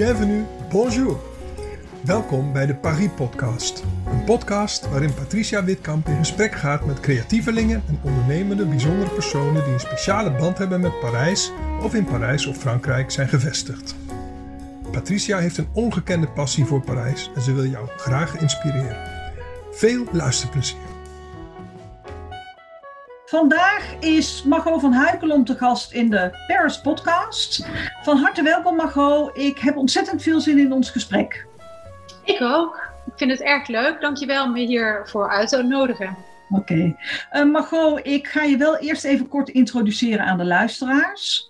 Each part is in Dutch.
bienvenue, bonjour. Welkom bij de Paris Podcast. Een podcast waarin Patricia Witkamp in gesprek gaat met creatievelingen en ondernemende bijzondere personen die een speciale band hebben met Parijs of in Parijs of Frankrijk zijn gevestigd. Patricia heeft een ongekende passie voor Parijs en ze wil jou graag inspireren. Veel luisterplezier. Vandaag is Margot van Huikelom te gast in de Paris Podcast. Van harte welkom, Margot. Ik heb ontzettend veel zin in ons gesprek. Ik ook. Ik vind het erg leuk. Dankjewel me hiervoor uit te nodigen. Oké. Okay. Uh, Margot, ik ga je wel eerst even kort introduceren aan de luisteraars.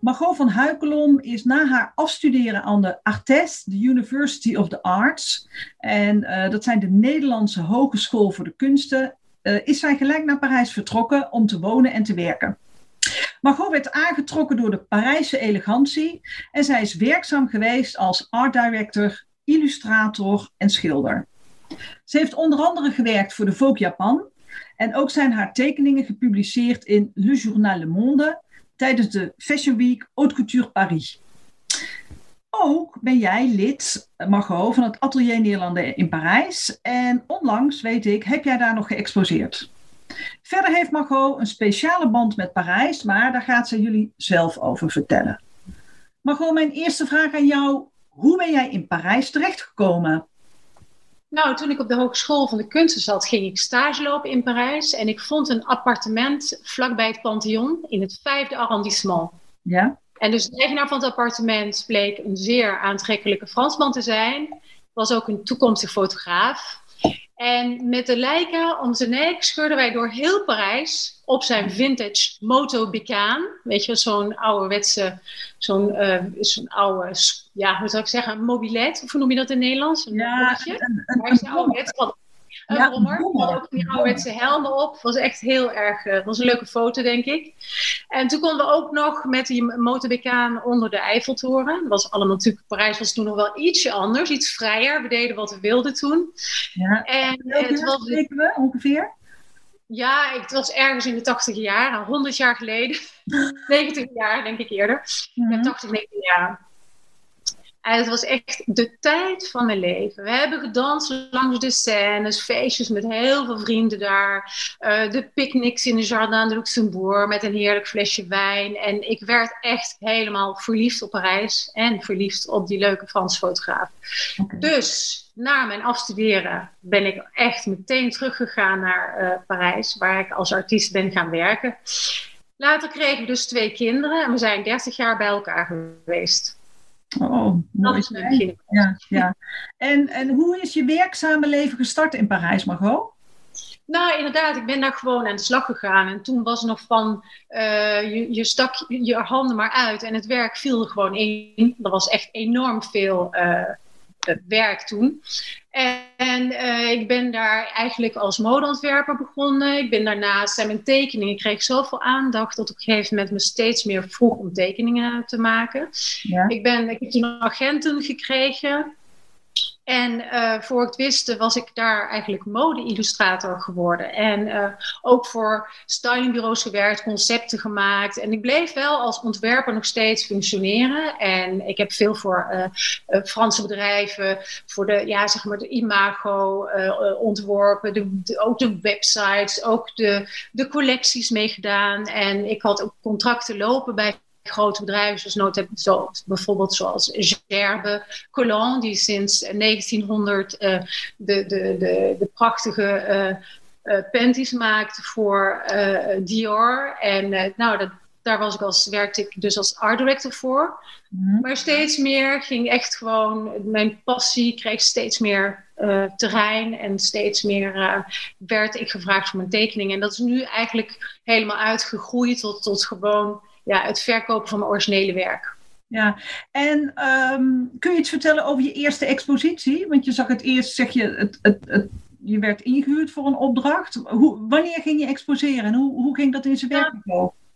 Margot van Huikelom is na haar afstuderen aan de ARTES, de University of the Arts. En uh, dat zijn de Nederlandse Hogeschool voor de Kunsten is zij gelijk naar Parijs vertrokken om te wonen en te werken. Margot werd aangetrokken door de Parijse elegantie en zij is werkzaam geweest als art director, illustrator en schilder. Ze heeft onder andere gewerkt voor de Vogue Japan en ook zijn haar tekeningen gepubliceerd in Le Journal Le Monde tijdens de Fashion Week Haute Couture Paris. Ook ben jij lid, Margot, van het Atelier Nederlanden in Parijs. En onlangs, weet ik, heb jij daar nog geëxposeerd. Verder heeft Margot een speciale band met Parijs, maar daar gaat ze jullie zelf over vertellen. Margot, mijn eerste vraag aan jou. Hoe ben jij in Parijs terechtgekomen? Nou, toen ik op de Hogeschool van de Kunsten zat, ging ik stage lopen in Parijs. En ik vond een appartement vlakbij het Pantheon in het vijfde arrondissement. Ja? En dus de eigenaar van het appartement bleek een zeer aantrekkelijke Fransman te zijn. Was ook een toekomstig fotograaf. En met de Leica om zijn nek scheurden wij door heel Parijs op zijn vintage Moto Bicaan. Weet je, zo'n ouderwetse, zo'n uh, zo'n oude, ja, hoe zou ik zeggen, mobilet. Of hoe noem je dat in het Nederlands? Een ja, een, een, een, een, een een ja, brommer. Had ook die ouderwetse helmen op. Was echt heel erg, uh, was een leuke foto, denk ik. En toen konden we ook nog met die motorbecaan onder de Eiffeltoren. Dat was allemaal natuurlijk, Parijs was toen nog wel ietsje anders, iets vrijer. We deden wat we wilden toen. Ja. En het was we ongeveer? Ja, het was ergens in de 80 jaar, 100 jaar geleden. 90 jaar, denk ik eerder. Mm -hmm. 80, 90 jaar. En het was echt de tijd van mijn leven. We hebben gedanst langs de scènes, feestjes met heel veel vrienden daar. Uh, de picknicks in de Jardin de Luxembourg met een heerlijk flesje wijn. En ik werd echt helemaal verliefd op Parijs en verliefd op die leuke Franse fotograaf. Okay. Dus na mijn afstuderen ben ik echt meteen teruggegaan naar uh, Parijs, waar ik als artiest ben gaan werken. Later kregen we dus twee kinderen en we zijn 30 jaar bij elkaar geweest. Oh. Dat is ja, ja. En, en hoe is je werkzame leven gestart in Parijs, Margot? Nou, inderdaad, ik ben daar gewoon aan de slag gegaan. En toen was nog van, uh, je, je stak je handen maar uit en het werk viel er gewoon in. Er was echt enorm veel uh, werk toen. En uh, ik ben daar eigenlijk als modeontwerper begonnen. Ik ben daarnaast zijn mijn tekeningen. Ik kreeg zoveel aandacht dat op een gegeven moment me steeds meer vroeg om tekeningen te maken. Ja. Ik, ben, ik heb toen agenten gekregen. En uh, voor het wist, was ik daar eigenlijk mode-illustrator geworden. En uh, ook voor stylingbureaus gewerkt, concepten gemaakt. En ik bleef wel als ontwerper nog steeds functioneren. En ik heb veel voor uh, Franse bedrijven, voor de, ja, zeg maar de imago ontworpen. De, ook de websites, ook de, de collecties meegedaan. En ik had ook contracten lopen bij grote bedrijven, zoals, zo, bijvoorbeeld zoals Gerbe Collin, die sinds 1900 uh, de, de, de, de prachtige uh, panties maakte voor Dior. En nou, dat, daar was ik als, werkte ik dus als art director voor. Mm-hmm. Maar steeds meer ging echt gewoon, mijn passie kreeg steeds meer terrein en steeds meer werd ik gevraagd voor mijn tekeningen. En dat is nu eigenlijk helemaal uitgegroeid tot, tot gewoon ja, het verkopen van mijn originele werk. Ja, en um, kun je iets vertellen over je eerste expositie? Want je zag het eerst, zeg je, het, het, het, je werd ingehuurd voor een opdracht. Hoe, wanneer ging je exposeren en hoe, hoe ging dat in zijn werk?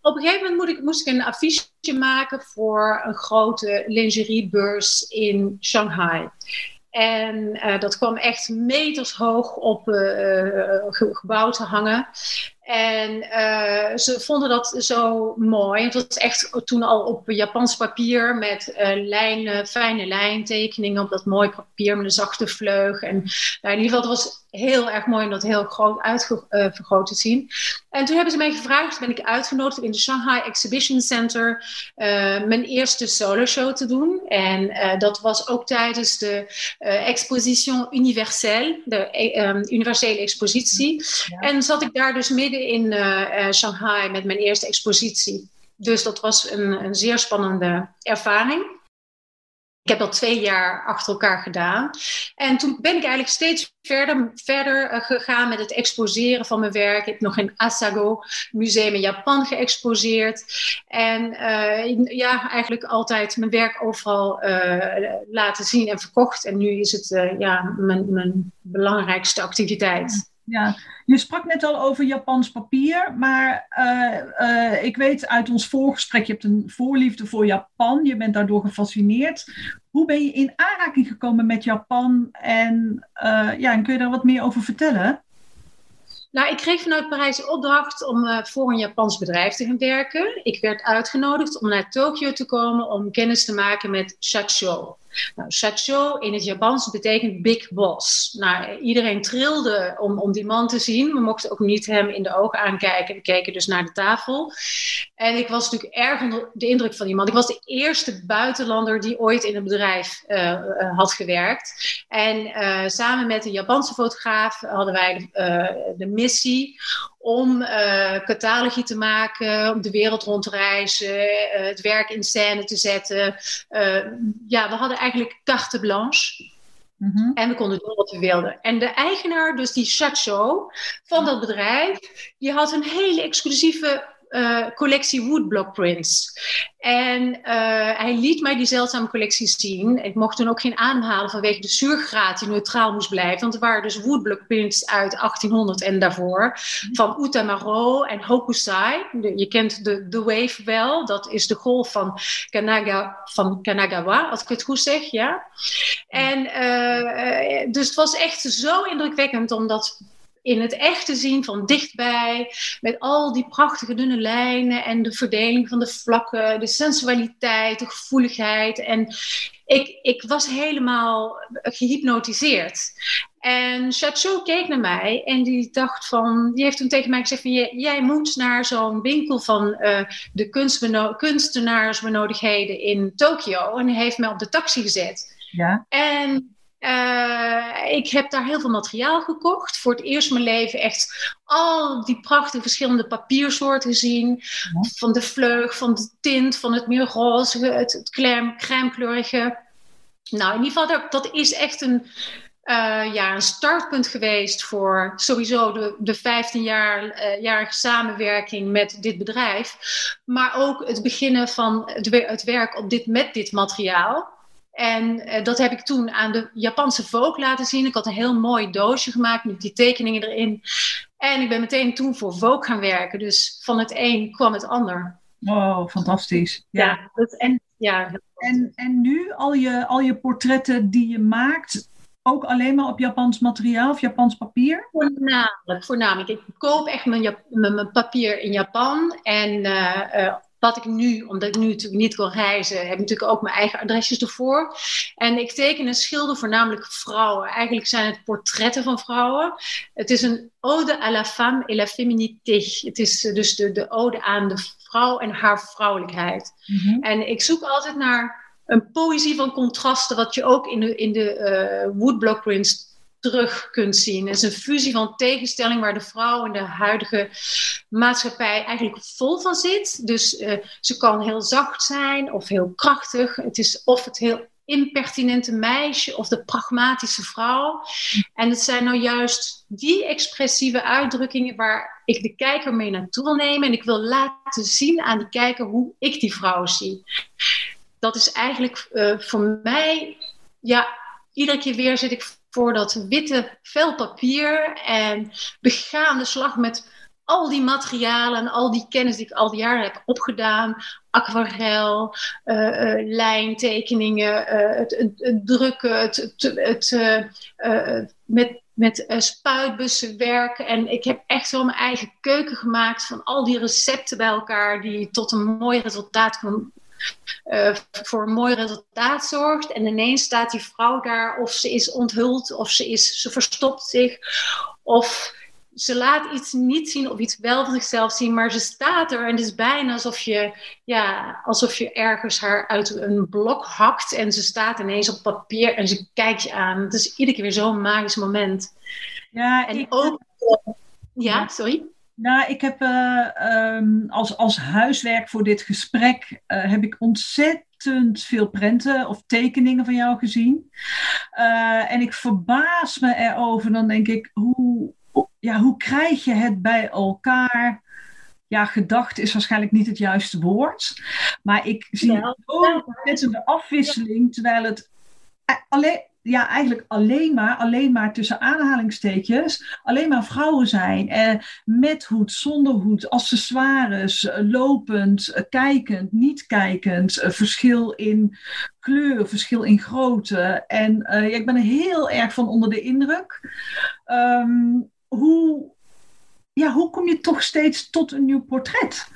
Op een gegeven moment moest ik, moest ik een affiche maken voor een grote lingeriebeurs in Shanghai. En uh, dat kwam echt meters hoog op uh, gebouw te hangen. En uh, ze vonden dat zo mooi. Het was echt toen al op Japans papier met uh, lijnen, fijne lijntekeningen op dat mooie papier met een zachte vleug. En nou, in ieder geval, het was heel erg mooi om dat heel groot uitvergroot uh, te zien. En toen hebben ze mij gevraagd, ben ik uitgenodigd in de Shanghai Exhibition Center mijn eerste solo show te doen. En dat was ook tijdens de Exposition Universelle, de um, universele expositie. Ja. En zat ik daar dus midden in Shanghai met mijn eerste expositie. Dus dat was een, een zeer spannende ervaring. Ik heb dat twee jaar achter elkaar gedaan. En toen ben ik eigenlijk steeds verder, verder uh, gegaan met het exposeren van mijn werk. Ik heb nog in Asago Museum in Japan geëxposeerd. En ja, eigenlijk altijd mijn werk overal laten zien en verkocht. En nu is het ja, mijn, mijn belangrijkste activiteit. Ja, je sprak net al over Japans papier, maar uh, uh, ik weet uit ons voorgesprek, je hebt een voorliefde voor Japan, je bent daardoor gefascineerd. Hoe ben je in aanraking gekomen met Japan en, uh, ja, en kun je daar wat meer over vertellen? Nou, ik kreeg vanuit Parijs de opdracht om voor een Japans bedrijf te gaan werken. Ik werd uitgenodigd om naar Tokio te komen om kennis te maken met Shacho. Nou, in het Japans betekent big boss. Nou, iedereen trilde om, om die man te zien. We mochten ook niet hem in de ogen aankijken. We keken dus naar de tafel. En ik was natuurlijk erg onder de indruk van die man. Ik was de eerste buitenlander die ooit in een bedrijf uh, uh, had gewerkt. En uh, samen met een Japanse fotograaf hadden wij de, de missie om uh, catalogie te maken, om de wereld rond te reizen, het werk in scène te zetten. Ja, we hadden eigenlijk carte blanche. Mm -hmm. En we konden doen wat we wilden. En de eigenaar, dus die Chacho van dat bedrijf, die had een hele exclusieve uh, collectie woodblock prints. En uh, hij liet mij die zeldzame collectie zien. Ik mocht toen ook geen aanhalen vanwege de zuurgraad die neutraal moest blijven. Want er waren dus woodblock prints uit 1800 en daarvoor. Van Utamaro en Hokusai. Je kent de, de wave wel. Dat is de golf van, Kanaga, van Kanagawa, als ik het goed zeg. Ja? En uh, dus het was echt zo indrukwekkend omdat in het echt te zien van dichtbij, met al die prachtige dunne lijnen en de verdeling van de vlakken, de sensualiteit, de gevoeligheid. En ik, ik was helemaal gehypnotiseerd. En Chateau keek naar mij en die dacht van, die heeft toen tegen mij gezegd van, jij moet naar zo'n winkel van uh, de kunstenaarsbenodigdheden in Tokio. En hij heeft mij op de taxi gezet. Ja. En uh, ik heb daar heel veel materiaal gekocht. Voor het eerst in mijn leven echt al die prachtige verschillende papiersoorten gezien. Ja. Van de vleug, van de tint, van het meer roze, het, het crème, crèmekleurige. Nou, in ieder geval, dat is echt een, uh, ja, een startpunt geweest voor sowieso de, de 15-jarige jaar, samenwerking met dit bedrijf. Maar ook het beginnen van het, het werk op dit, met dit materiaal. En uh, dat heb ik toen aan de Japanse Vogue laten zien. Ik had een heel mooi doosje gemaakt met die tekeningen erin. En ik ben meteen toen voor Vogue gaan werken. Dus van het een kwam het ander. Oh, fantastisch. Ja, ja dat, en, ja. En, en nu al je, al je portretten die je maakt, ook alleen maar op Japans materiaal of Japans papier? Voornamelijk. voornamelijk. Ik koop echt mijn, Jap mijn, mijn papier in Japan. En uh, uh, wat ik nu, omdat ik nu natuurlijk niet wil reizen, heb natuurlijk ook mijn eigen adresjes ervoor. En ik teken en schilder voornamelijk vrouwen. Eigenlijk zijn het portretten van vrouwen. Het is een ode à la femme et la féminité. Het is dus de, de ode aan de vrouw en haar vrouwelijkheid. Mm -hmm. En ik zoek altijd naar een poëzie van contrasten, wat je ook in de, in de uh, woodblock prints terug kunt zien. Het is een fusie van tegenstelling waar de vrouw in de huidige maatschappij eigenlijk vol van zit. Dus uh, ze kan heel zacht zijn of heel krachtig. Het is of het heel impertinente meisje of de pragmatische vrouw. En het zijn nou juist die expressieve uitdrukkingen waar ik de kijker mee naartoe wil nemen. En ik wil laten zien aan die kijker hoe ik die vrouw zie. Dat is eigenlijk uh, voor mij, ja, iedere keer weer zit ik voor dat witte vel papier en begaan de slag met al die materialen en al die kennis die ik al die jaren heb opgedaan. Aquarel, uh, uh, lijntekeningen, uh, het, het, drukken, het, het met met spuitbussen werken. En ik heb echt zo mijn eigen keuken gemaakt van al die recepten bij elkaar die tot een mooi resultaat uh, voor een mooi resultaat zorgt. En ineens staat die vrouw daar of ze is onthuld of ze, is, ze verstopt zich of ze laat iets niet zien of iets wel van zichzelf zien, maar ze staat er en het is bijna alsof je, ja, alsof je ergens haar uit een blok hakt en ze staat ineens op papier en ze kijkt je aan. Het is iedere keer weer zo'n magisch moment. Ja, en ik, ook. ja, sorry. Nou, ik heb uh, um, als, als huiswerk voor dit gesprek uh, heb ik ontzettend veel prenten of tekeningen van jou gezien. Uh, en ik verbaas me erover. Dan denk ik, hoe, ja, hoe krijg je het bij elkaar? Ja, gedacht is waarschijnlijk niet het juiste woord. Maar ik zie ja. zo'n ontzettende afwisseling, terwijl het alleen, ja, eigenlijk alleen maar, alleen maar tussen aanhalingstekens, alleen maar vrouwen zijn. Eh, met hoed, zonder hoed, accessoires, eh, lopend, eh, kijkend, niet kijkend, eh, verschil in kleur, verschil in grootte. En eh, ja, ik ben er heel erg van onder de indruk. Um, hoe, ja, hoe kom je toch steeds tot een nieuw portret?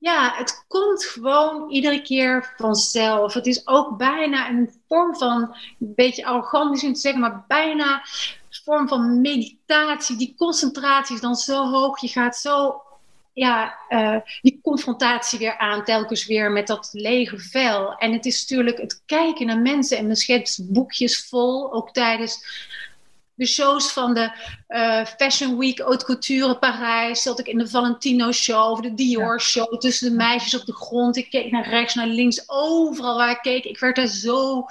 Ja, het komt gewoon iedere keer vanzelf. Het is ook bijna een vorm van, een beetje arrogant misschien te zeggen, maar bijna een vorm van meditatie. Die concentratie is dan zo hoog. Je gaat zo, ja, uh, die confrontatie weer aan, telkens weer met dat lege vel. En het is natuurlijk het kijken naar mensen en de schetsboekjes vol, ook tijdens de shows van de uh, Fashion Week Haute Couture Parijs. Zat ik in de Valentino Show of de Dior Show. Tussen de meisjes op de grond. Ik keek naar rechts, naar links. Overal waar ik keek. Ik werd er zo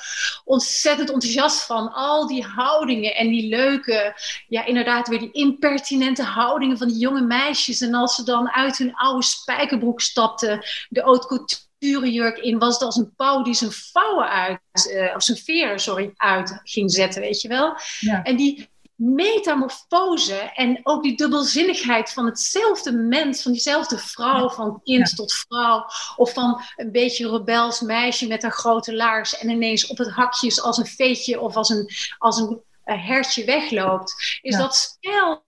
ontzettend enthousiast van. Al die houdingen en die leuke, ja inderdaad weer die impertinente houdingen van die jonge meisjes. En als ze dan uit hun oude spijkerbroek stapten. De Haute Couture jurk in was het als een pauw die zijn vouwen uit, uh, of zijn veren, sorry, uit ging zetten, weet je wel. Ja. En die metamorfose en ook die dubbelzinnigheid van hetzelfde mens, van diezelfde vrouw, van kind tot vrouw, of van een beetje rebels meisje met haar grote laars en ineens op het hakjes als een veetje of als een, als een hertje wegloopt, is dat spel,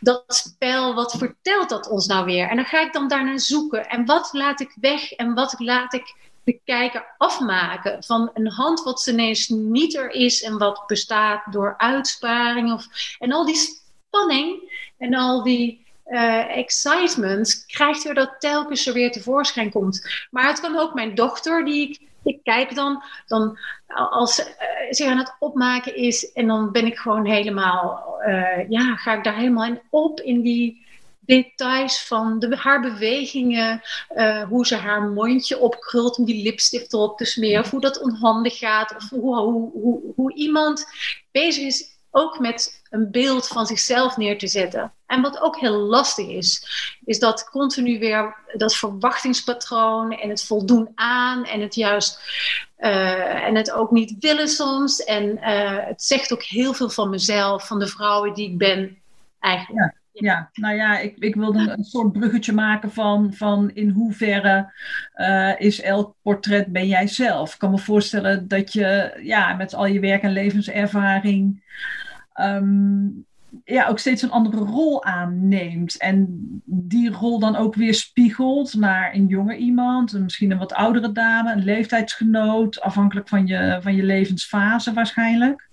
dat spel, wat vertelt dat ons nou weer? En dan ga ik dan daarnaar zoeken. En wat laat ik weg en wat laat ik de kijker afmaken van een hand wat ineens niet er is en wat bestaat door uitsparing of, en al die spanning en al die uh, excitement krijgt er dat telkens er weer tevoorschijn komt. Maar het kan ook mijn dochter die ik ik kijk dan, dan als uh, zich aan het opmaken is en dan ben ik gewoon helemaal, uh, ja, ga ik daar helemaal in op in die details van de, haar bewegingen, uh, hoe ze haar mondje opkrult om die lipstift erop te smeren, of hoe dat onhandig gaat, of hoe, hoe, hoe iemand bezig is ook met een beeld van zichzelf neer te zetten. En wat ook heel lastig is, is dat continu weer dat verwachtingspatroon en het voldoen aan en het juist uh, en het ook niet willen soms. En uh, het zegt ook heel veel van mezelf, van de vrouwen die ik ben eigenlijk. Ja. Ja, nou ja, ik, ik wilde een soort bruggetje maken van, van in hoeverre uh, is elk portret ben jij zelf. Ik kan me voorstellen dat je ja, met al je werk en levenservaring um, ja, ook steeds een andere rol aanneemt. En die rol dan ook weer spiegelt naar een jonge iemand, misschien een wat oudere dame, een leeftijdsgenoot, afhankelijk van je, van je levensfase waarschijnlijk.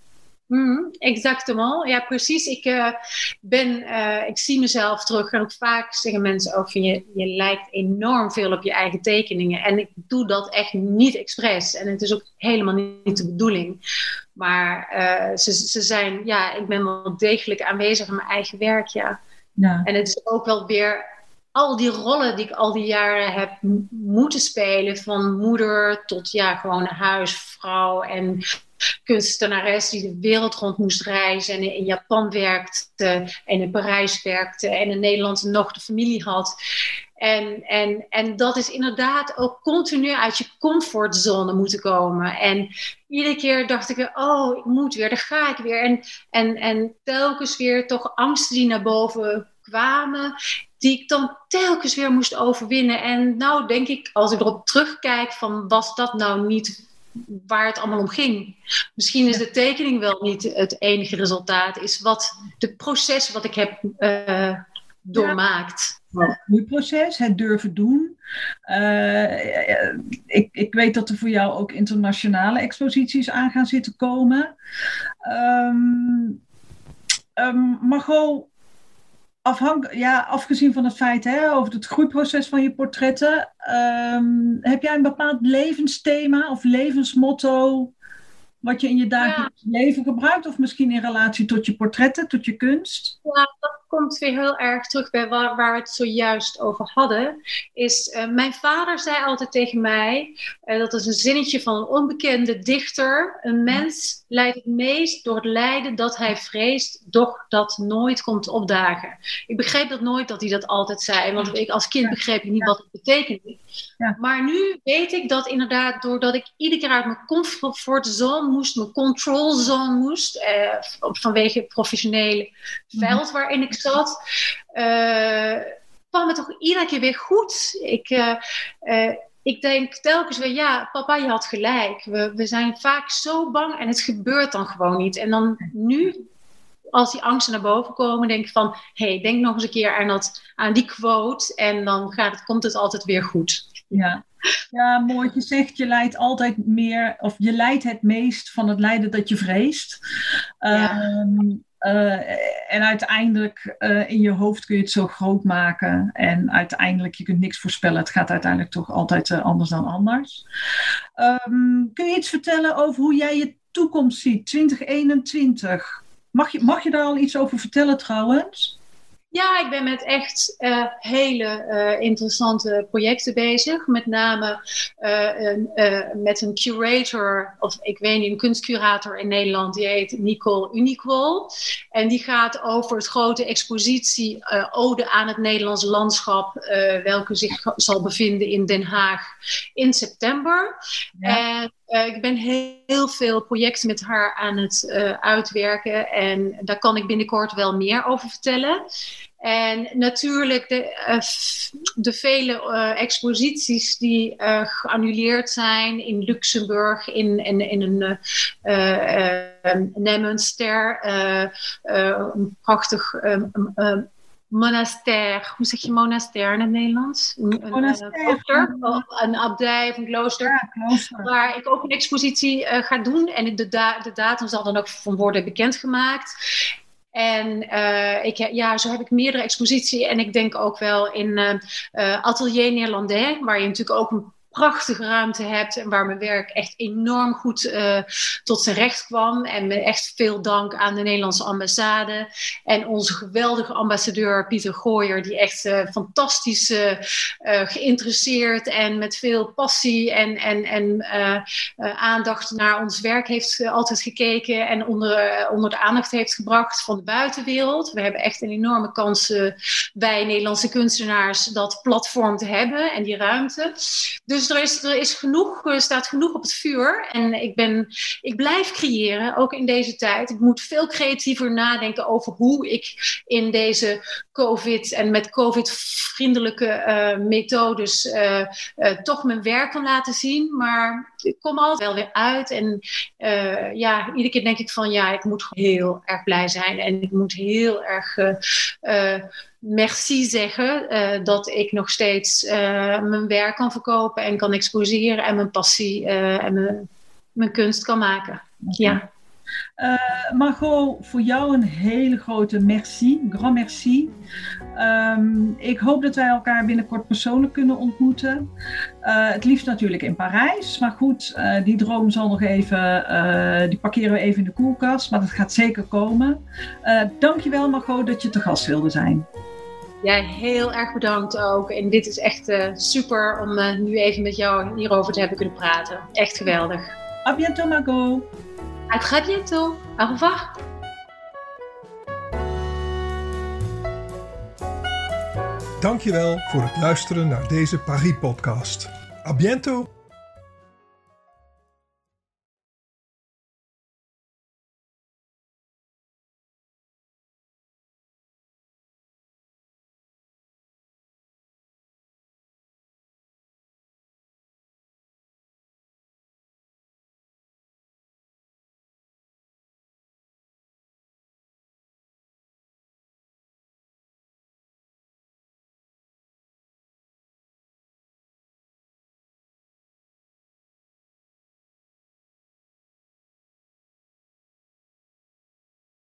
Mm, exactement, ja precies. Ik, uh, ben, uh, ik zie mezelf terug en ook vaak zeggen mensen ook van je, je lijkt enorm veel op je eigen tekeningen. En ik doe dat echt niet expres en het is ook helemaal niet de bedoeling. Maar uh, ze, ze zijn, ja, ik ben wel degelijk aanwezig in mijn eigen werk, ja. ja. En het is ook wel weer al die rollen die ik al die jaren heb moeten spelen, van moeder tot ja, gewoon huisvrouw en kunstenares die de wereld rond moest reizen en in Japan werkte en in Parijs werkte en in Nederland nog de familie had. En, en, en dat is inderdaad ook continu uit je comfortzone moeten komen. En iedere keer dacht ik, oh, ik moet weer, daar ga ik weer. En, en, en telkens weer toch angsten die naar boven kwamen, die ik dan telkens weer moest overwinnen. En nou denk ik, als ik erop terugkijk, van was dat nou niet waar het allemaal om ging. Misschien is de tekening wel niet het enige resultaat, is wat de proces wat ik heb uh, doormaakt. Het proces, het durven doen. Uh, ik, ik weet dat er voor jou ook internationale exposities aan gaan zitten komen. Um, um, Margot, afhank ja, afgezien van het feit hè, over het groeiproces van je portretten, um, heb jij een bepaald levensthema of levensmotto wat je in je dagelijks leven gebruikt? Of misschien in relatie tot je portretten, tot je kunst? Ja, dat komt weer heel erg terug bij waar, waar we het zojuist over hadden. Is, uh, mijn vader zei altijd tegen mij, uh, dat is een zinnetje van een onbekende dichter. Een mens lijdt het meest door het lijden dat hij vreest, doch dat nooit komt opdagen. Ik begreep dat nooit dat hij dat altijd zei, want ik als kind begreep ik niet wat het betekende. Ja. Maar nu weet ik dat inderdaad, doordat ik iedere keer uit mijn comfortzone moest, mijn control zone moest, eh, vanwege het professionele mhm. veld waarin ik zat, uh, kwam het toch iedere keer weer goed. Ik, uh, uh, ik denk telkens weer, ja, papa, je had gelijk. We, we zijn vaak zo bang en het gebeurt dan gewoon niet. En dan nu, als die angsten naar boven komen, denk ik van, hé, hey, denk nog eens een keer aan, dat, aan die quote en dan gaat het, komt het altijd weer goed. Ja. ja, mooi. Je zegt, je leidt altijd meer, of je leidt het meest van het lijden dat je vreest. Ja. Um, uh, en uiteindelijk uh, in je hoofd kun je het zo groot maken. En uiteindelijk, je kunt niks voorspellen. Het gaat uiteindelijk toch altijd uh, anders dan anders. Um, kun je iets vertellen over hoe jij je toekomst ziet, 2021? Mag je, mag je daar al iets over vertellen trouwens? Ja, ik ben met echt uh, hele uh, interessante projecten bezig. Met name uh, met een curator, of ik weet niet, een kunstcurator in Nederland. Die heet Nicole Uniquol. En die gaat over het grote expositie Ode aan het Nederlands landschap. welke zich zal bevinden in Den Haag in september. Ja. En uh, ik ben heel, veel projecten met haar aan het uh, uitwerken en daar kan ik binnenkort wel meer over vertellen. En natuurlijk de, uh, de vele exposities die geannuleerd zijn in Luxemburg, in, in, in een Nemmenster, een prachtig monaster. Hoe zeg je monaster in het Nederlands? Een, monaster. Een, een abdij of een klooster. Ja, klooster. Waar ik ook een expositie uh, ga doen. En de, da de datum zal dan ook van worden bekendgemaakt. En uh, ik, ja, zo heb ik meerdere exposities. En ik denk ook wel in uh, Atelier Néerlandais, waar je natuurlijk ook een prachtige ruimte hebt en waar mijn werk echt enorm goed uh, tot zijn recht kwam. En met echt veel dank aan de Nederlandse ambassade en onze geweldige ambassadeur Pieter Gooyer, die echt uh, fantastisch uh, geïnteresseerd en met veel passie en, en, en aandacht naar ons werk heeft altijd gekeken en onder, onder de aandacht heeft gebracht van de buitenwereld. We hebben echt een enorme kans bij Nederlandse kunstenaars dat platform te hebben en die ruimte. Dus er, is, er is genoeg, er staat genoeg op het vuur. En ik, ben, ik blijf creëren, ook in deze tijd. Ik moet veel creatiever nadenken over hoe ik in deze COVID en met COVID-vriendelijke uh, methodes uh, uh, toch mijn werk kan laten zien. Maar ik kom altijd wel weer uit. En ja, iedere keer denk ik van ja, ik moet heel erg blij zijn. En ik moet heel erg merci zeggen dat ik nog steeds mijn werk kan verkopen en kan exposeren en mijn passie en mijn, mijn, kunst kan maken. Ja. Margot, voor jou een hele grote merci, grand merci. Um, ik hoop dat wij elkaar binnenkort persoonlijk kunnen ontmoeten. het liefst natuurlijk in Parijs, maar goed, die droom zal nog even, die parkeren we even in de koelkast, maar dat gaat zeker komen. dankjewel Margot dat je te gast wilde zijn. Jij heel erg bedankt ook. En dit is echt uh, super om uh, nu even met jou hierover te hebben kunnen praten. Echt geweldig. A bientôt, Margot. À très bientôt. Au revoir. Dankjewel voor het luisteren naar deze Paris-podcast. A bientôt.